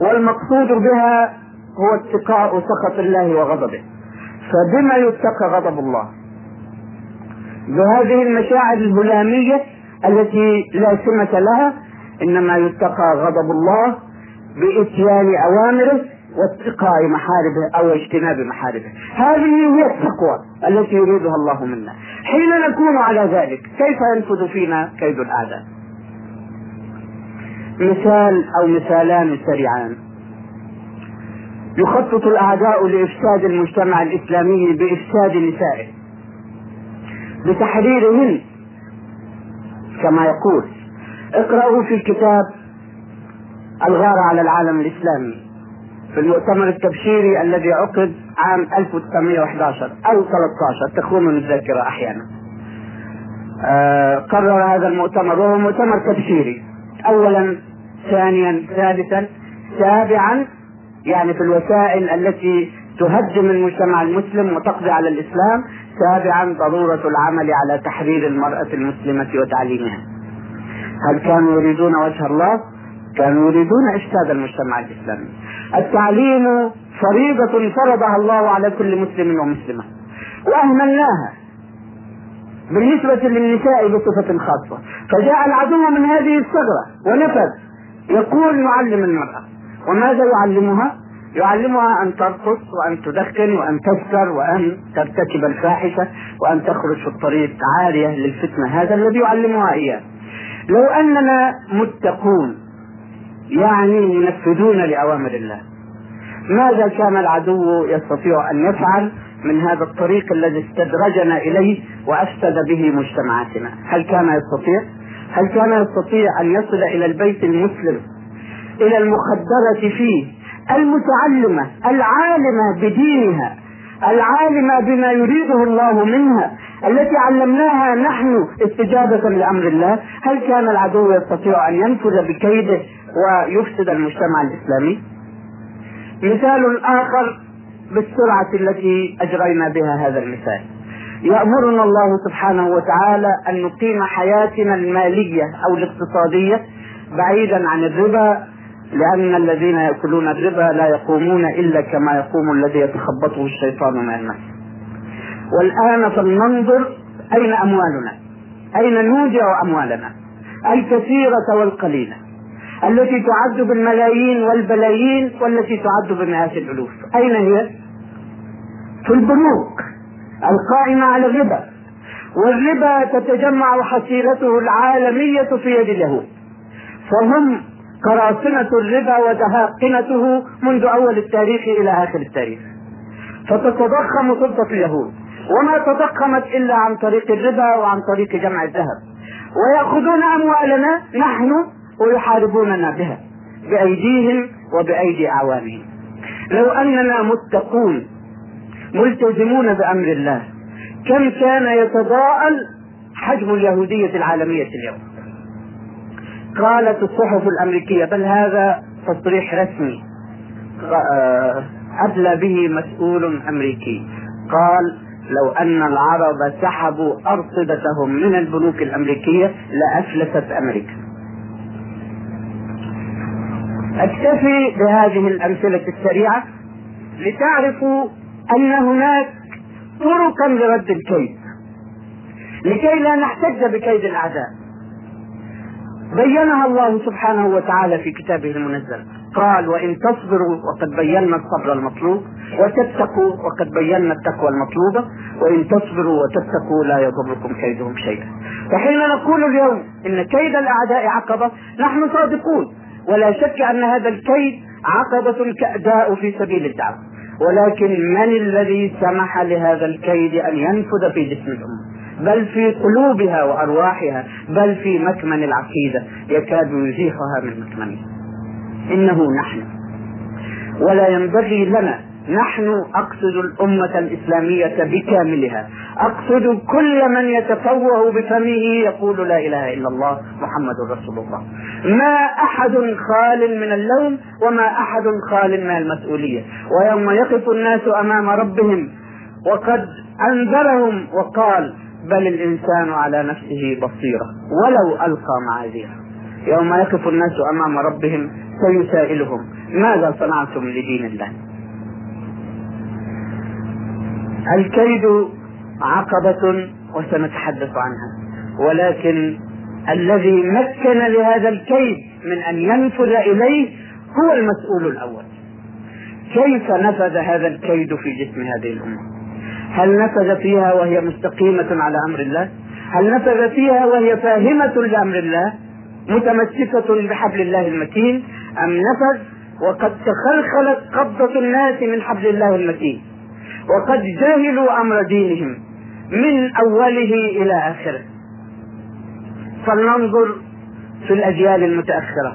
والمقصود بها هو اتقاء سخط الله وغضبه. فبما يتقى غضب الله؟ بهذه المشاعر الهلامية التي لا سمة لها إنما يتقى غضب الله بإتيان أوامره واتقاء محاربه أو اجتناب محاربه. هذه هي التقوى التي يريدها الله منا. حين نكون على ذلك كيف ينفذ فينا كيد الأعداء مثال أو مثالان سريعان. يخطط الأعداء لإفساد المجتمع الإسلامي بإفساد نسائه. بتحريرهن كما يقول اقرأوا في الكتاب الغارة على العالم الإسلامي في المؤتمر التبشيري الذي عقد عام 1911 أو 13 تخونني الذاكرة أحيانا. آه قرر هذا المؤتمر وهو مؤتمر تبشيري. أولا ثانيا ثالثا سابعا يعني في الوسائل التي تهدم المجتمع المسلم وتقضي على الإسلام سابعا ضرورة العمل على تحرير المرأة المسلمة وتعليمها. هل كانوا يريدون وجه الله؟ كانوا يريدون إفساد المجتمع الإسلامي. التعليم فريضة فرضها الله على كل مسلم ومسلمة. وأهملناها. بالنسبة للنساء بصفة خاصة. فجاء العدو من هذه الثغرة ونفذ. يقول نعلم المرأة. وماذا يعلمها؟ يعلمها أن ترقص وأن تدخن وأن تسكر وأن ترتكب الفاحشة وأن تخرج في الطريق عارية للفتنة. هذا الذي يعلمها إياه لو أننا متقون يعني منفذون لأوامر الله ماذا كان العدو يستطيع أن يفعل؟ من هذا الطريق الذي استدرجنا إليه وأفسد به مجتمعاتنا. هل كان يستطيع؟ هل كان يستطيع أن يصل إلى البيت المسلم إلى المخدرة فيه المتعلمة العالمة بدينها العالمة بما يريده الله منها التي علمناها نحن استجابة لأمر الله؟ هل كان العدو يستطيع أن ينفذ بكيده ويفسد المجتمع الإسلامي؟ مثال آخر بالسرعة التي أجرينا بها هذا المثال. يأمرنا الله سبحانه وتعالى أن نقيم حياتنا المالية أو الاقتصادية بعيدا عن الربا لأن الذين يأكلون الربا لا يقومون إلا كما يقوم الذي يتخبطه الشيطان من المس والآن فلننظر أين أموالنا أين نودع أموالنا الكثيرة والقليلة. التي تعد بالملايين والبلايين والتي تعد بمئات الألوف. أين هي؟ في البنوك القائمة على الربا. والربا تتجمع حصيلته العالمية في يد اليهود. فهم قراصنة الربا وتهاقنته منذ أول التاريخ إلى آخر التاريخ. فتتضخم سلطة اليهود. وما تضخمت إلا عن طريق الربا وعن طريق جمع الذهب. ويأخذون أموالنا نحن ويحاربوننا بها بأيديهم وبأيدي أعوانهم. لو أننا متقون ملتزمون بأمر الله كم كان يتضاءل حجم اليهودية العالمية اليوم؟ قالت الصحف الأمريكية بل هذا تصريح رسمي آه، أدلى به مسؤول أمريكي. قال لو أن العرب سحبوا أرصدتهم من البنوك الأمريكية لأفلست أمريكا. أكتفي بهذه الأمثلة السريعة لتعرفوا أن هناك طرقا لرد الكيد. لكي لا نحتج بكيد الأعداء. بينها الله سبحانه وتعالى في كتابه المنزل. قال وإن تصبروا وقد بينا الصبر المطلوب وتتقوا وقد بينا التقوى المطلوبة وإن تصبروا وتتقوا لا يضركم كيدهم شيئا. فحين نقول اليوم إن كيد الأعداء عقبة نحن صادقون. ولا شك أن هذا الكيد عقبة كأداء في سبيل الدعوة. ولكن من الذي سمح لهذا الكيد أن ينفذ في جسم الأمة؟ بل في قلوبها وأرواحها بل في مكمن العقيدة. يكاد يزيحها من مكمنها. إنه نحن. ولا ينبغي لنا نحن أقصد الأمة الإسلامية بكاملها. أقصد كل من يتفوه بفمه يقول لا إله إلا الله محمد رسول الله. ما أحد خال من اللوم وما أحد خال من المسؤولية. ويوم يقف الناس أمام ربهم وقد أنذرهم وقال بل الإنسان على نفسه بصيرة ولو ألقى معاذيره. يوم يقف الناس أمام ربهم سيسائلهم. ماذا صنعتم لدين الله؟ الكيد عقبة وسنتحدث عنها. ولكن الذي مكن لهذا الكيد من أن ينفذ إليه هو المسؤول الأول. كيف نفذ هذا الكيد في جسم هذه الأمة؟ هل نفذ فيها وهي مستقيمة على أمر الله؟ هل نفذ فيها وهي فاهمة لأمر الله؟ متمسكة بحبل الله المتين أم نفذ وقد تخلخلت قبضة الناس من حبل الله المتين؟ وقد جهلوا أمر دينهم من أوله إلى آخره. فلننظر في الأجيال المتأخرة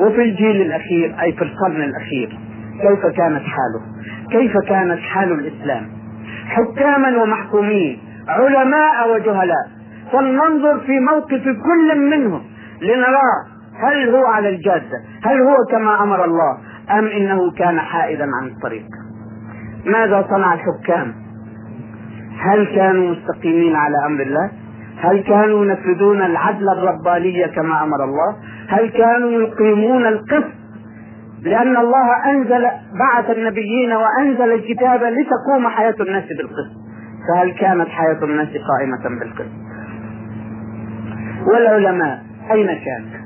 وفي الجيل الأخير أي في القرن الأخير كيف كانت حاله؟ كيف كانت حال الإسلام؟ حكاما ومحكومين علماء وجهلاء. فلننظر في موقف كل منهم لنرى هل هو على الجادة هل هو كما أمر الله أم إنه كان حائدا عن الطريق. ماذا صنع الحكام؟ هل كانوا مستقيمين على أمر الله؟ هل كانوا ينفذون العدل الرباني كما أمر الله؟ هل كانوا يقيمون القسط؟ لأن الله أنزل بعث النبيين وأنزل الكتاب لتقوم حياة الناس بالقسط. فهل كانت حياة الناس قائمة بالقسط؟ والعلماء أين كانوا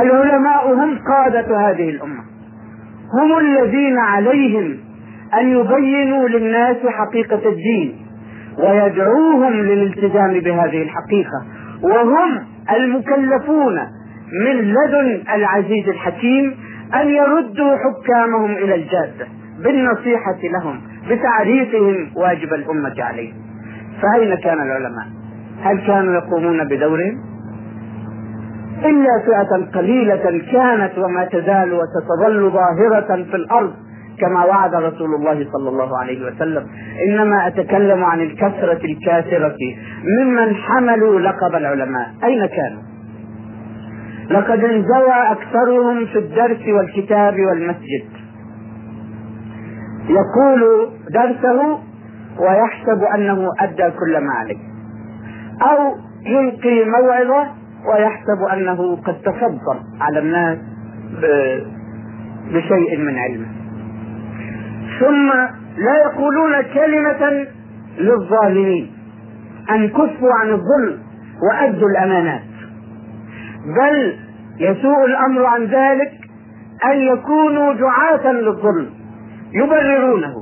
العلماء هم قادة هذه الأمة. هم الذين عليهم أن يبينوا للناس حقيقة الدين ويدعوهم للالتزام بهذه الحقيقة. وهم المكلفون من لدن العزيز الحكيم أن يردوا حكامهم إلى الجاده بالنصيحة لهم بتعريفهم واجب الأمة عليهم. فأين كان العلماء؟ هل كانوا يقومون بدورهم؟ إلا فئة قليلة كانت وما تزال وستظل ظاهرة في الأرض كما وعد رسول الله صلى الله عليه وسلم. إنما أتكلم عن الكثرة الكاثرة ممن حملوا لقب العلماء. أين كانوا؟ لقد انزوى أكثرهم في الدرس والكتاب والمسجد. يقول درسه ويحسب أنه أدى كل ما عليه أو يلقي موعظة ويحسب أنه قد تفضل على الناس بشيء من علمه. ثم لا يقولون كلمة للظالمين. أن كفوا عن الظلم وأدوا الأمانات. بل يسوء الأمر عن ذلك أن يكونوا دعاة للظلم يبررونه.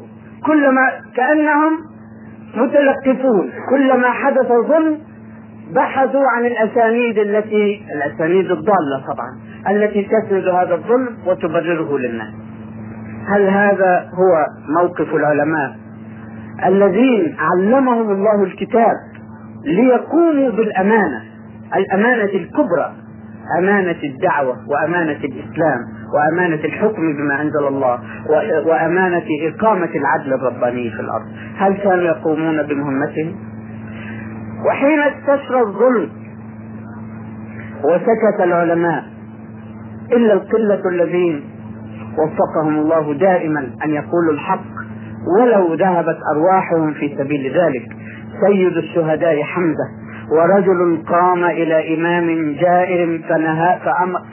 كلما كأنهم متلقفون كلما حدث ظلم بحثوا عن الأسانيد التي الأسانيد الضالة طبعا التي تسند هذا الظلم وتبرره للناس. هل هذا هو موقف العلماء الذين علمهم الله الكتاب ليقوموا بالأمانة الأمانة الكبرى أمانة الدعوة وأمانة الإسلام وأمانة الحكم بما أنزل الله وأمانة إقامة العدل الرباني في الأرض؟ هل كانوا يقومون بمهمتهم؟ وحين استشرى الظلم وسكت العلماء إلا القلة الذين وفقهم الله دائما أن يقولوا الحق ولو ذهبت أرواحهم في سبيل ذلك. سيد الشهداء حمزة ورجل قام إلى إمام جائر فنها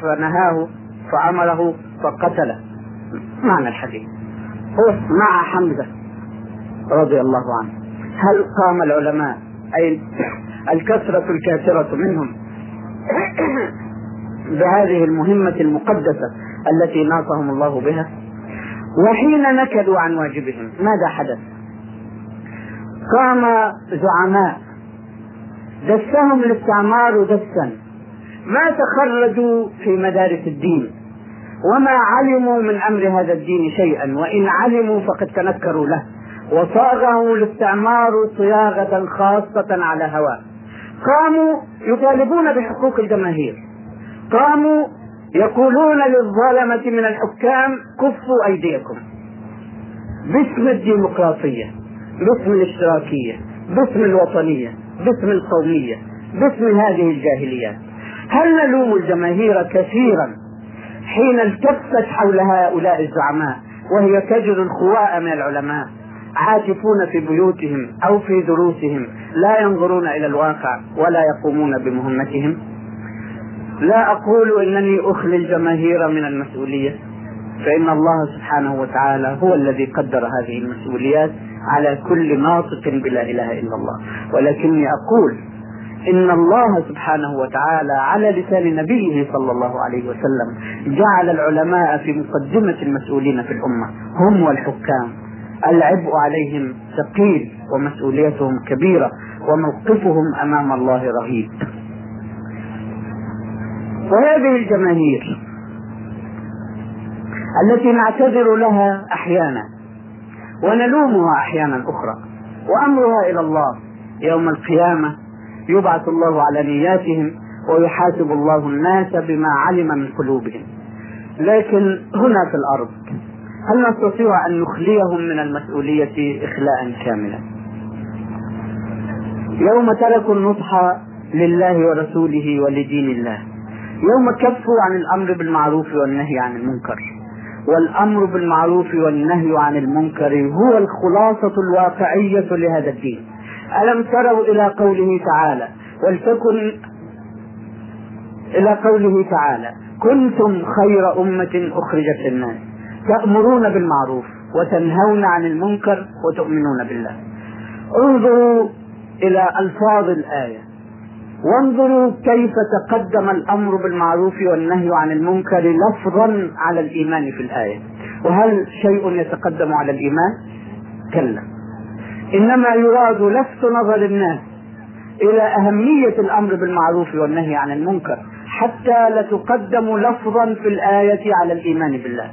فنهاه فأمره فقتله معنى الحديث. هو مع حمزة رضي الله عنه. هل قام العلماء أي الكثرة الكاثرة منهم بهذه المهمة المقدسة التي ناصهم الله بها. وحين نكدوا عن واجبهم ماذا حدث؟ قام زعماء دسهم الاستعمار دسا. ما تخرجوا في مدارس الدين وما علموا من أمر هذا الدين شيئا وإن علموا فقد تنكروا له. وصاغه الاستعمار صياغة خاصة على هواه. قاموا يطالبون بحقوق الجماهير. قاموا يقولون للظلمة من الحكام كفوا أيديكم. باسم الديمقراطية باسم الاشتراكية باسم الوطنية باسم القومية باسم هذه الجاهليات. هل نلوم الجماهير كثيرا حين التفت حول هؤلاء الزعماء وهي تجد الخواء من العلماء؟ عاكفون في بيوتهم أو في دروسهم لا ينظرون إلى الواقع ولا يقومون بمهمتهم. لا أقول إنني أخلي الجماهير من المسؤولية فإن الله سبحانه وتعالى هو الذي قدر هذه المسؤوليات على كل ناطق بلا إله إلا الله. ولكني أقول إن الله سبحانه وتعالى على لسان نبيه صلى الله عليه وسلم جعل العلماء في مقدمة المسؤولين في الأمة هم والحكام. العبء عليهم ثقيل ومسؤوليتهم كبيرة وموقفهم أمام الله رهيب وهذه الجماهير التي نعتذر لها أحيانا ونلومها أحيانا أخرى وأمرها إلى الله يوم القيامة يبعث الله على نياتهم ويحاسب الله الناس بما علم من قلوبهم. لكن هنا في الأرض هل نستطيع أن نخليهم من المسؤولية إخلاء كاملا يوم تركوا النصح لله ورسوله ولدين الله يوم كفوا عن الأمر بالمعروف والنهي عن المنكر والأمر بالمعروف والنهي عن المنكر هو الخلاصة الواقعية لهذا الدين. ألم تروا إلى قوله تعالى ولتكن إلى قوله تعالى كنتم خير أمة أخرجت للناس. تأمرون بالمعروف وتنهون عن المنكر وتؤمنون بالله. انظروا إلى ألفاظ الآية. وانظروا كيف تقدم الأمر بالمعروف والنهي عن المنكر لفظا على الإيمان في الآية. وهل شيء يتقدم على الإيمان؟ كلا. إنما يراد لفت نظر الناس إلى أهمية الأمر بالمعروف والنهي عن المنكر حتى لتقدم لفظا في الآية على الإيمان بالله.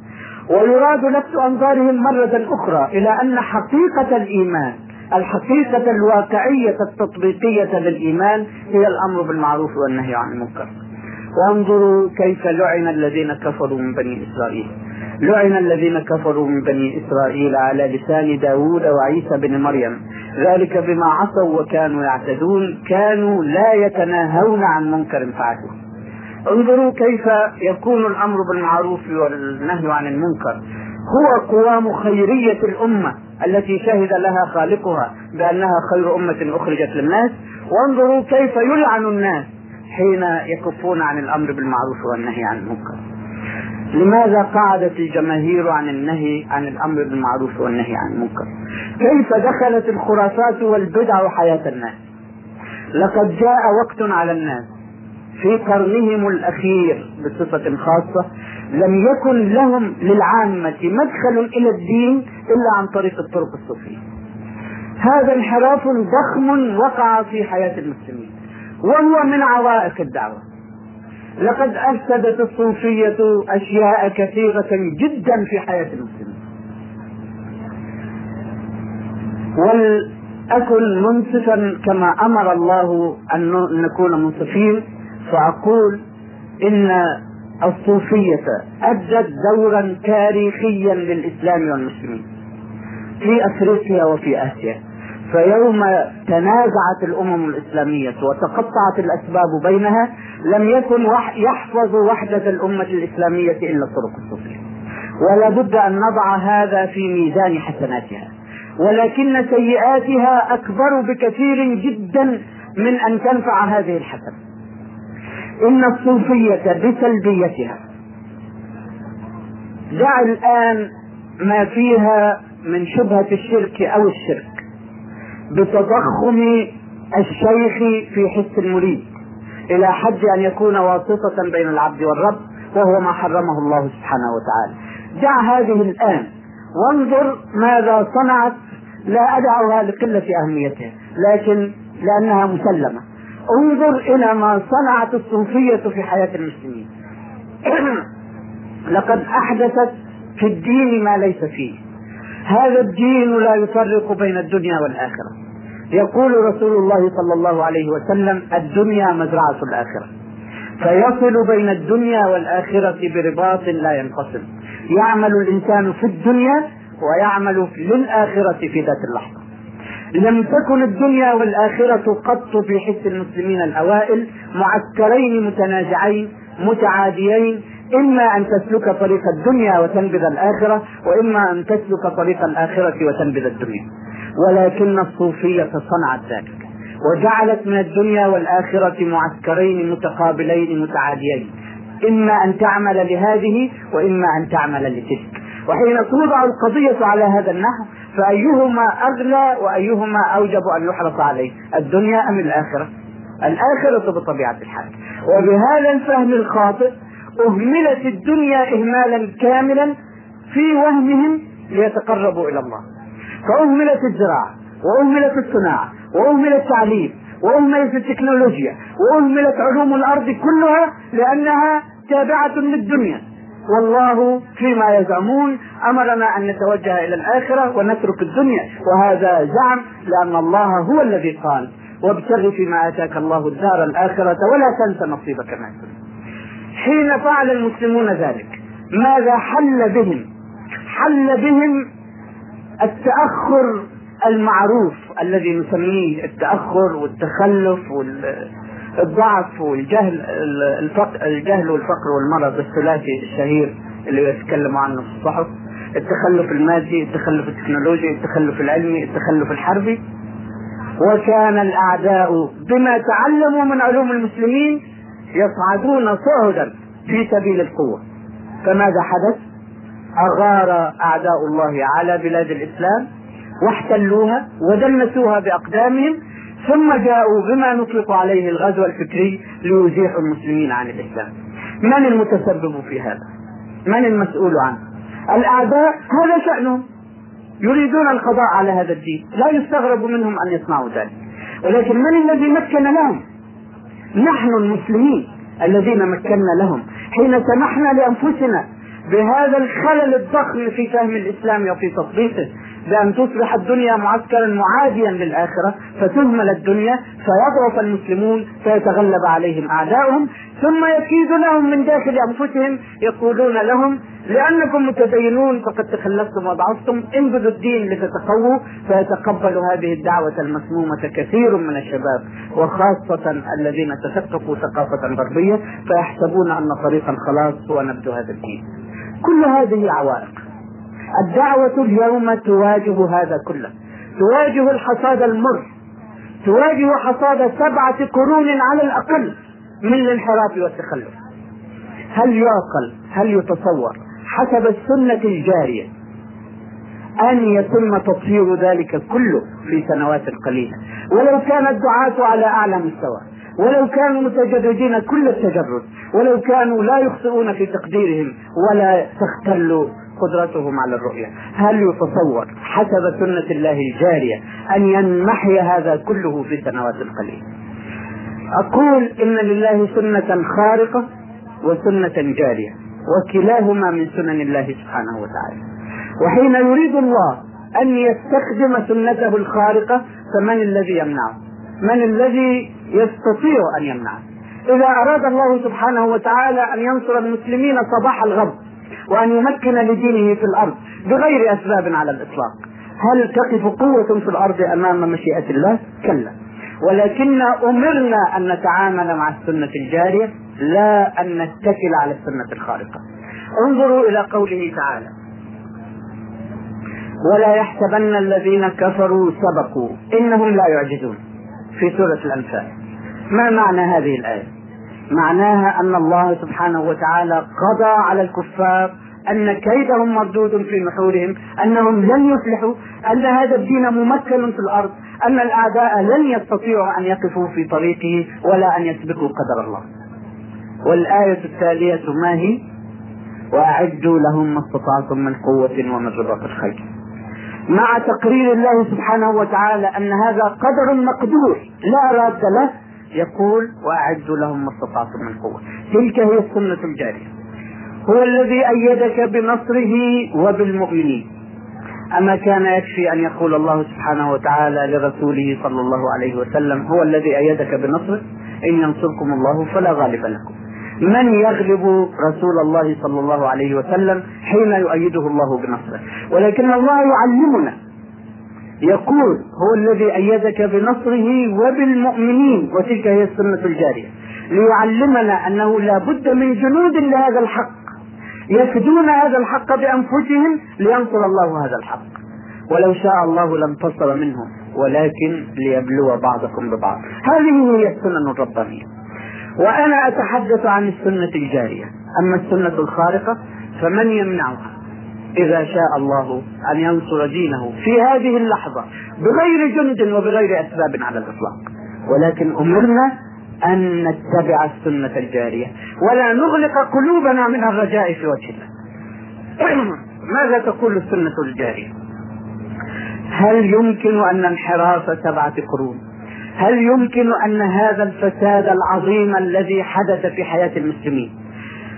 ويراد لفت أنظارهم مرة أخرى إلى أن حقيقة الإيمان الحقيقة الواقعية التطبيقية للإيمان هي الأمر بالمعروف والنهي عن المنكر. وانظروا كيف لعن الذين كفروا من بني إسرائيل. لعن الذين كفروا من بني إسرائيل على لسان داود وعيسى بن مريم. ذلك بما عصوا وكانوا يعتدون كانوا لا يتناهون عن منكر فعلوه. انظروا كيف يكون الأمر بالمعروف والنهي عن المنكر. هو قوام خيرية الأمة التي شهد لها خالقها بأنها خير أمة أخرجت للناس. وانظروا كيف يلعن الناس حين يكفون عن الأمر بالمعروف والنهي عن المنكر. لماذا قعدت الجماهير عن النهي عن الأمر بالمعروف والنهي عن المنكر؟ كيف دخلت الخرافات والبدع حياة الناس؟ لقد جاء وقت على الناس في قرنهم الأخير بصفة خاصة لم يكن لهم للعامة مدخل إلى الدين إلا عن طريق الطرق الصوفية. هذا انحراف ضخم وقع في حياة المسلمين وهو من عوائق الدعوة. لقد أفسدت الصوفية أشياء كثيرة جدا في حياة المسلمين. ولأكن منصفا كما أمر الله أن نكون منصفين فأقول إن الصوفية أدت دورا تاريخيا للإسلام والمسلمين في أفريقيا وفي آسيا. فيوم تنازعت الأمم الإسلامية وتقطعت الأسباب بينها لم يكن يحفظ وحدة الأمة الإسلامية إلا الطرق الصوفية. ولا بد أن نضع هذا في ميزان حسناتها. ولكن سيئاتها أكبر بكثير جدا من أن تنفع هذه الحسنة. إن الصوفية بسلبيتها. دع الآن ما فيها من شبهة الشرك أو الشرك. بتضخم الشيخ في حس المريد. إلى حد أن يكون واسطة بين العبد والرب وهو ما حرمه الله سبحانه وتعالى. دع هذه الآن. وانظر ماذا صنعت. لا أدعها لقلة أهميتها لكن لأنها مسلمة. انظر إلى ما صنعت الصوفية في حياة المسلمين. لقد أحدثت في الدين ما ليس فيه. هذا الدين لا يفرق بين الدنيا والآخرة. يقول رسول الله صلى الله عليه وسلم الدنيا مزرعة الآخرة. فيصل بين الدنيا والآخرة برباط لا ينفصل. يعمل الإنسان في الدنيا ويعمل للآخرة في ذات اللحظة. لم تكن الدنيا والآخرة قط في حس المسلمين الأوائل معسكرين متنازعين متعاديين. إما أن تسلك طريق الدنيا وتنبذ الآخرة وإما أن تسلك طريق الآخرة وتنبذ الدنيا. ولكن الصوفية صنعت ذلك وجعلت من الدنيا والآخرة معسكرين متقابلين متعاديين. إما أن تعمل لهذه وإما أن تعمل لتلك. وحين توضع القضية على هذا النحو فأيهما أغلى وأيهما أوجب أن يحرص عليه الدنيا أم الآخرة؟ الآخرة بطبيعة الحال. وبهذا الفهم الخاطئ أهملت الدنيا إهمالا كاملا في وهمهم ليتقربوا إلى الله. فأهملت الزراعة وأهملت الصناعة وأهمل التعليم وأهملت التكنولوجيا وأهملت علوم الأرض كلها لأنها تابعة للدنيا. والله فيما يزعمون أمرنا أن نتوجه إلى الآخرة ونترك الدنيا وهذا زعم لأن الله هو الذي قال وابتغ فيما آتاك الله الدار الآخرة ولا تنس نصيبك من حين فعل المسلمون ذلك ماذا حل بهم؟ حل بهم التأخر المعروف الذي نسميه التأخر والتخلف والضعف والجهل الفقر الجهل والفقر والمرض الثلاثي الشهير اللي يتكلموا عنه في الصحف. التخلف المادي التخلف التكنولوجي التخلف العلمي التخلف الحربي. وكان الأعداء بما تعلموا من علوم المسلمين يصعدون صعدا في سبيل القوة. فماذا حدث؟ أغار أعداء الله على بلاد الإسلام واحتلوها ودنسوها بأقدامهم ثم جاءوا بما نطلق عليه الغزو الفكري ليزيحوا المسلمين عن الإسلام. من المتسبب في هذا؟ من المسؤول عنه؟ الأعداء هذا شأنهم. يريدون القضاء على هذا الدين. لا يستغرب منهم أن يصنعوا ذلك. ولكن من الذي مكن لهم؟ نحن المسلمين الذين مكنا لهم. حين سمحنا لأنفسنا بهذا الخلل الضخم في فهم الإسلام وفي تطبيقه بأن تصبح الدنيا معسكرا معاديا للآخرة فتهمل الدنيا فيضعف المسلمون فيتغلب عليهم أعداؤهم ثم يكيد لهم من داخل أنفسهم يقولون لهم لأنكم متدينون فقد تخلفتم وضعفتم انبذوا الدين لتتقووا فيتقبل هذه الدعوة المسمومة كثير من الشباب وخاصة الذين تثقفوا ثقافة غربية فيحسبون أن طريق الخلاص هو نبذ هذا الدين. كل هذه عوائق. الدعوة اليوم تواجه هذا كله. تواجه الحصاد المر. تواجه حصاد سبعة قرون على الأقل من الانحراف والتخلف. هل يعقل؟ هل يتصور؟ حسب السنة الجارية. أن يتم تطهير ذلك كله في سنوات قليلة. ولو كان الدعاة على أعلى مستوى. ولو كانوا متجردين كل التجرد. ولو كانوا لا يخطئون في تقديرهم ولا تختل قدرتهم على الرؤية. هل يتصور حسب سنة الله الجارية أن ينمحي هذا كله في سنوات قليلة أقول إن لله سنة خارقة وسنة جارية وكلاهما من سنن الله سبحانه وتعالى. وحين يريد الله أن يستخدم سنته الخارقة فمن الذي يمنعه؟ من الذي يستطيع أن يمنعه؟ إذا أراد الله سبحانه وتعالى أن ينصر المسلمين صباح الغد وأن يمكن لدينه في الأرض بغير أسباب على الإطلاق. هل تقف قوة في الأرض أمام مشيئة الله؟ كلا. ولكن أمرنا أن نتعامل مع السنة الجارية لا أن نتكل على السنة الخارقة. انظروا إلى قوله تعالى ولا يحسبن الذين كفروا سبقوا إنهم لا يعجزون. في سورة الأنفال. ما معنى هذه الآية؟ معناها أن الله سبحانه وتعالى قضى على الكفار أن كيدهم مردود في نحورهم أنهم لن يفلحوا أن هذا الدين ممكن في الأرض أن الأعداء لن يستطيعوا أن يقفوا في طريقه ولا أن يسبقوا قدر الله. والآية التالية ما هي؟ وأعدوا لهم ما استطعتم من قوة ومن رباط الخير. مع تقرير الله سبحانه وتعالى أن هذا قدر مقدور لا راد له يقول وأعدوا لهم ما استطعتم من قوة. تلك هي السنة الجارية. هو الذي أيدك بنصره وبالمؤمنين. أما كان يكفي أن يقول الله سبحانه وتعالى لرسوله صلى الله عليه وسلم هو الذي أيدك بنصره إن ينصركم الله فلا غالب لكم. من يغلب رسول الله صلى الله عليه وسلم حين يؤيده الله بنصره؟ ولكن الله يعلمنا يقول هو الذي أيدك بنصره وبالمؤمنين وتلك هي السنة الجارية. ليعلمنا أنه لا بد من جنود لهذا الحق. يفدون هذا الحق بأنفسهم لينصر الله هذا الحق. ولو شاء الله لانتصر منهم ولكن ليبلو بعضكم ببعض. هذه هي السنن الربانية. وأنا أتحدث عن السنة الجارية. أما السنة الخارقة فمن يمنعها؟ إذا شاء الله أن ينصر دينه في هذه اللحظة بغير جند وبغير أسباب على الإطلاق. ولكن أمرنا أن نتبع السنة الجارية ولا نغلق قلوبنا من الرجاء في وجه الله ماذا تقول السنة الجارية؟ هل يمكن أن انحراف سبعة قرون؟ هل يمكن أن هذا الفساد العظيم الذي حدث في حياة المسلمين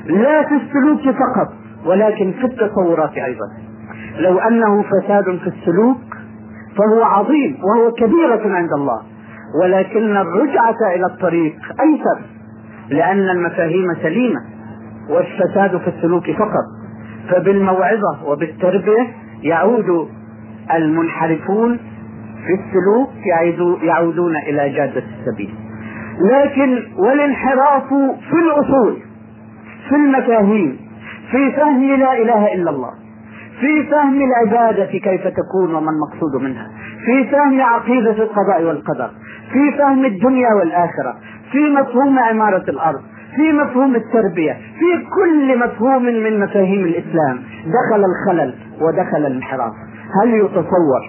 لا في السلوك فقط ولكن في التصورات أيضا. لو أنه فساد في السلوك فهو عظيم وهو كبيرة عند الله. ولكن الرجعة إلى الطريق أيسر لأن المفاهيم سليمة والفساد في السلوك فقط. فبالموعظة وبالتربية يعود المنحرفون في السلوك يعودون إلى جادة السبيل. لكن والانحراف في الأصول في المفاهيم في فهم لا إله إلا الله. في فهم العبادة كيف تكون وما المقصود منها. في فهم عقيدة القضاء والقدر. في فهم الدنيا والآخرة. في مفهوم عمارة الأرض. في مفهوم التربية. في كل مفهوم من مفاهيم الإسلام. دخل الخلل ودخل الانحراف هل يتصور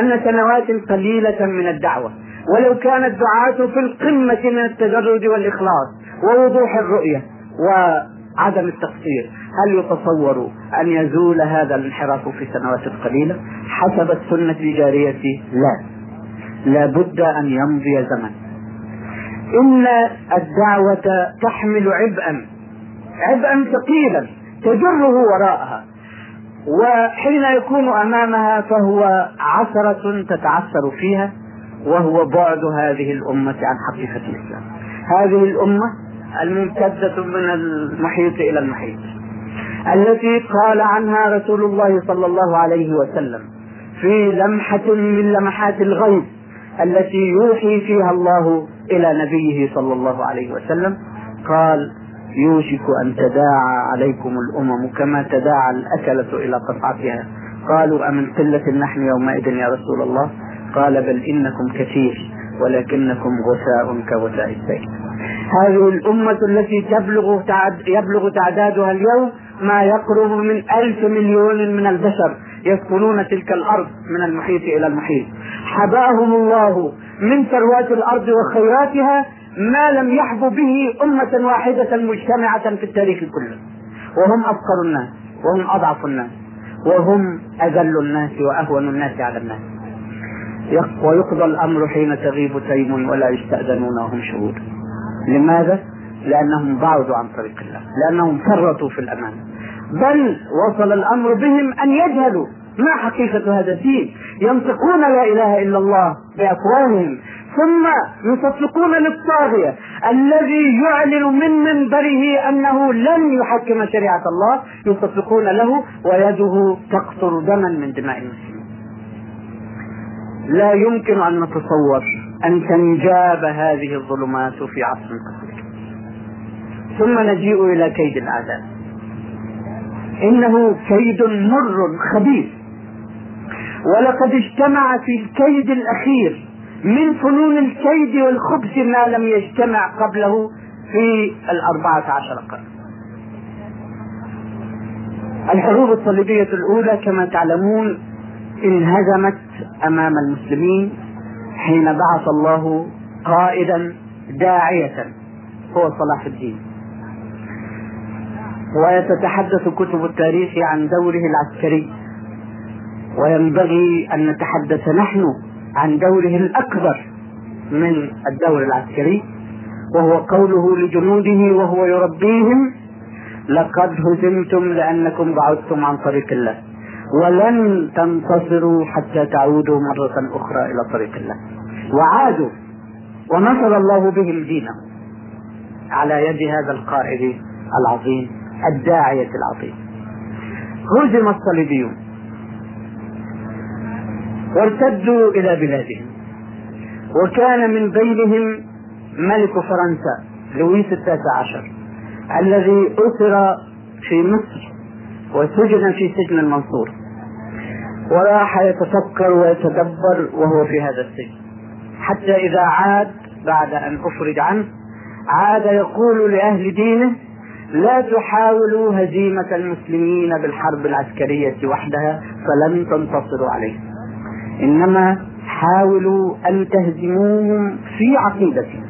أن سنوات قليلة من الدعوة ولو كان الدعاة في القمة من التجرد والإخلاص ووضوح الرؤية وعدم التقصير هل يتصور أن يزول هذا الانحراف في سنوات قليلة؟ حسب السنة الجارية لا. لابد أن يمضي زمن. إن الدعوة تحمل عبئا عبئا ثقيلا تجره وراءها. وحين يكون أمامها فهو عثرة تتعثر فيها وهو بعد هذه الأمة عن حقيقة الإسلام. هذه الأمة الممتدة من المحيط إلى المحيط. التي قال عنها رسول الله صلى الله عليه وسلم في لمحة من لمحات الغيب التي يوحي فيها الله إلى نبيه صلى الله عليه وسلم. قال يوشك أن تداعى عليكم الأمم كما تداعى الأكلة إلى قطعتها. قالوا أمن قلة نحن يومئذ يا رسول الله؟ قال بل إنكم كثير. ولكنكم غثاء كغثاء السيل هذه الأمة التي تبلغ تعد يبلغ تعدادها اليوم ما يقرب من ألف مليون من البشر يسكنون تلك الأرض من المحيط إلى المحيط. حباهم الله من ثروات الأرض وخيراتها ما لم يحظ به أمة واحدة مجتمعة في التاريخ كله. وهم أفقر الناس وهم أضعف الناس وهم أذل الناس وأهون الناس على الناس. ويقضى الأمر حين تغيب تيم ولا يستأذنون وهم شهود. لماذا؟ لأنهم بعدوا عن طريق الله. لأنهم فرطوا في الأمان. بل وصل الأمر بهم أن يجهلوا. ما حقيقة هذا الدين؟ ينطقون لا إله إلا الله بأفواههم ثم يصفقون للطاغية الذي يعلن من منبره أنه لن يحكم شريعة الله. يصفقون له ويده تقطر دما من دماء المسلمين. لا يمكن أن نتصور أن تنجاب هذه الظلمات في عصر قصير. ثم نجيء إلى كيد الأعداء إنه كيد مر خبيث. ولقد اجتمع في الكيد الأخير من فنون الكيد والخبث ما لم يجتمع قبله في الأربعة عشر قرن. الحروب الصليبية الأولى كما تعلمون انهزمت أمام المسلمين حين بعث الله قائدا داعية هو صلاح الدين. وتتحدث كتب التاريخ عن دوره العسكري. وينبغي أن نتحدث نحن عن دوره الأكبر من الدور العسكري وهو قوله لجنوده وهو يربيهم لقد هزمتم لأنكم بعدتم عن طريق الله. ولن تنتصروا حتى تعودوا مرة أخرى إلى طريق الله. وعادوا ونصر الله بهم دينه على يد هذا القائد العظيم الداعية العظيم. هزم الصليبيون. وارتدوا إلى بلادهم. وكان من بينهم ملك فرنسا لويس التاسع عشر الذي أسر في مصر وسجن في سجن المنصور. وراح يتفكر ويتدبر وهو في هذا السجن. حتى إذا عاد بعد أن أفرج عنه عاد يقول لأهل دينه لا تحاولوا هزيمة المسلمين بالحرب العسكرية وحدها فلن تنتصروا عليه. إنما حاولوا أن تهزموهم في عقيدتهم.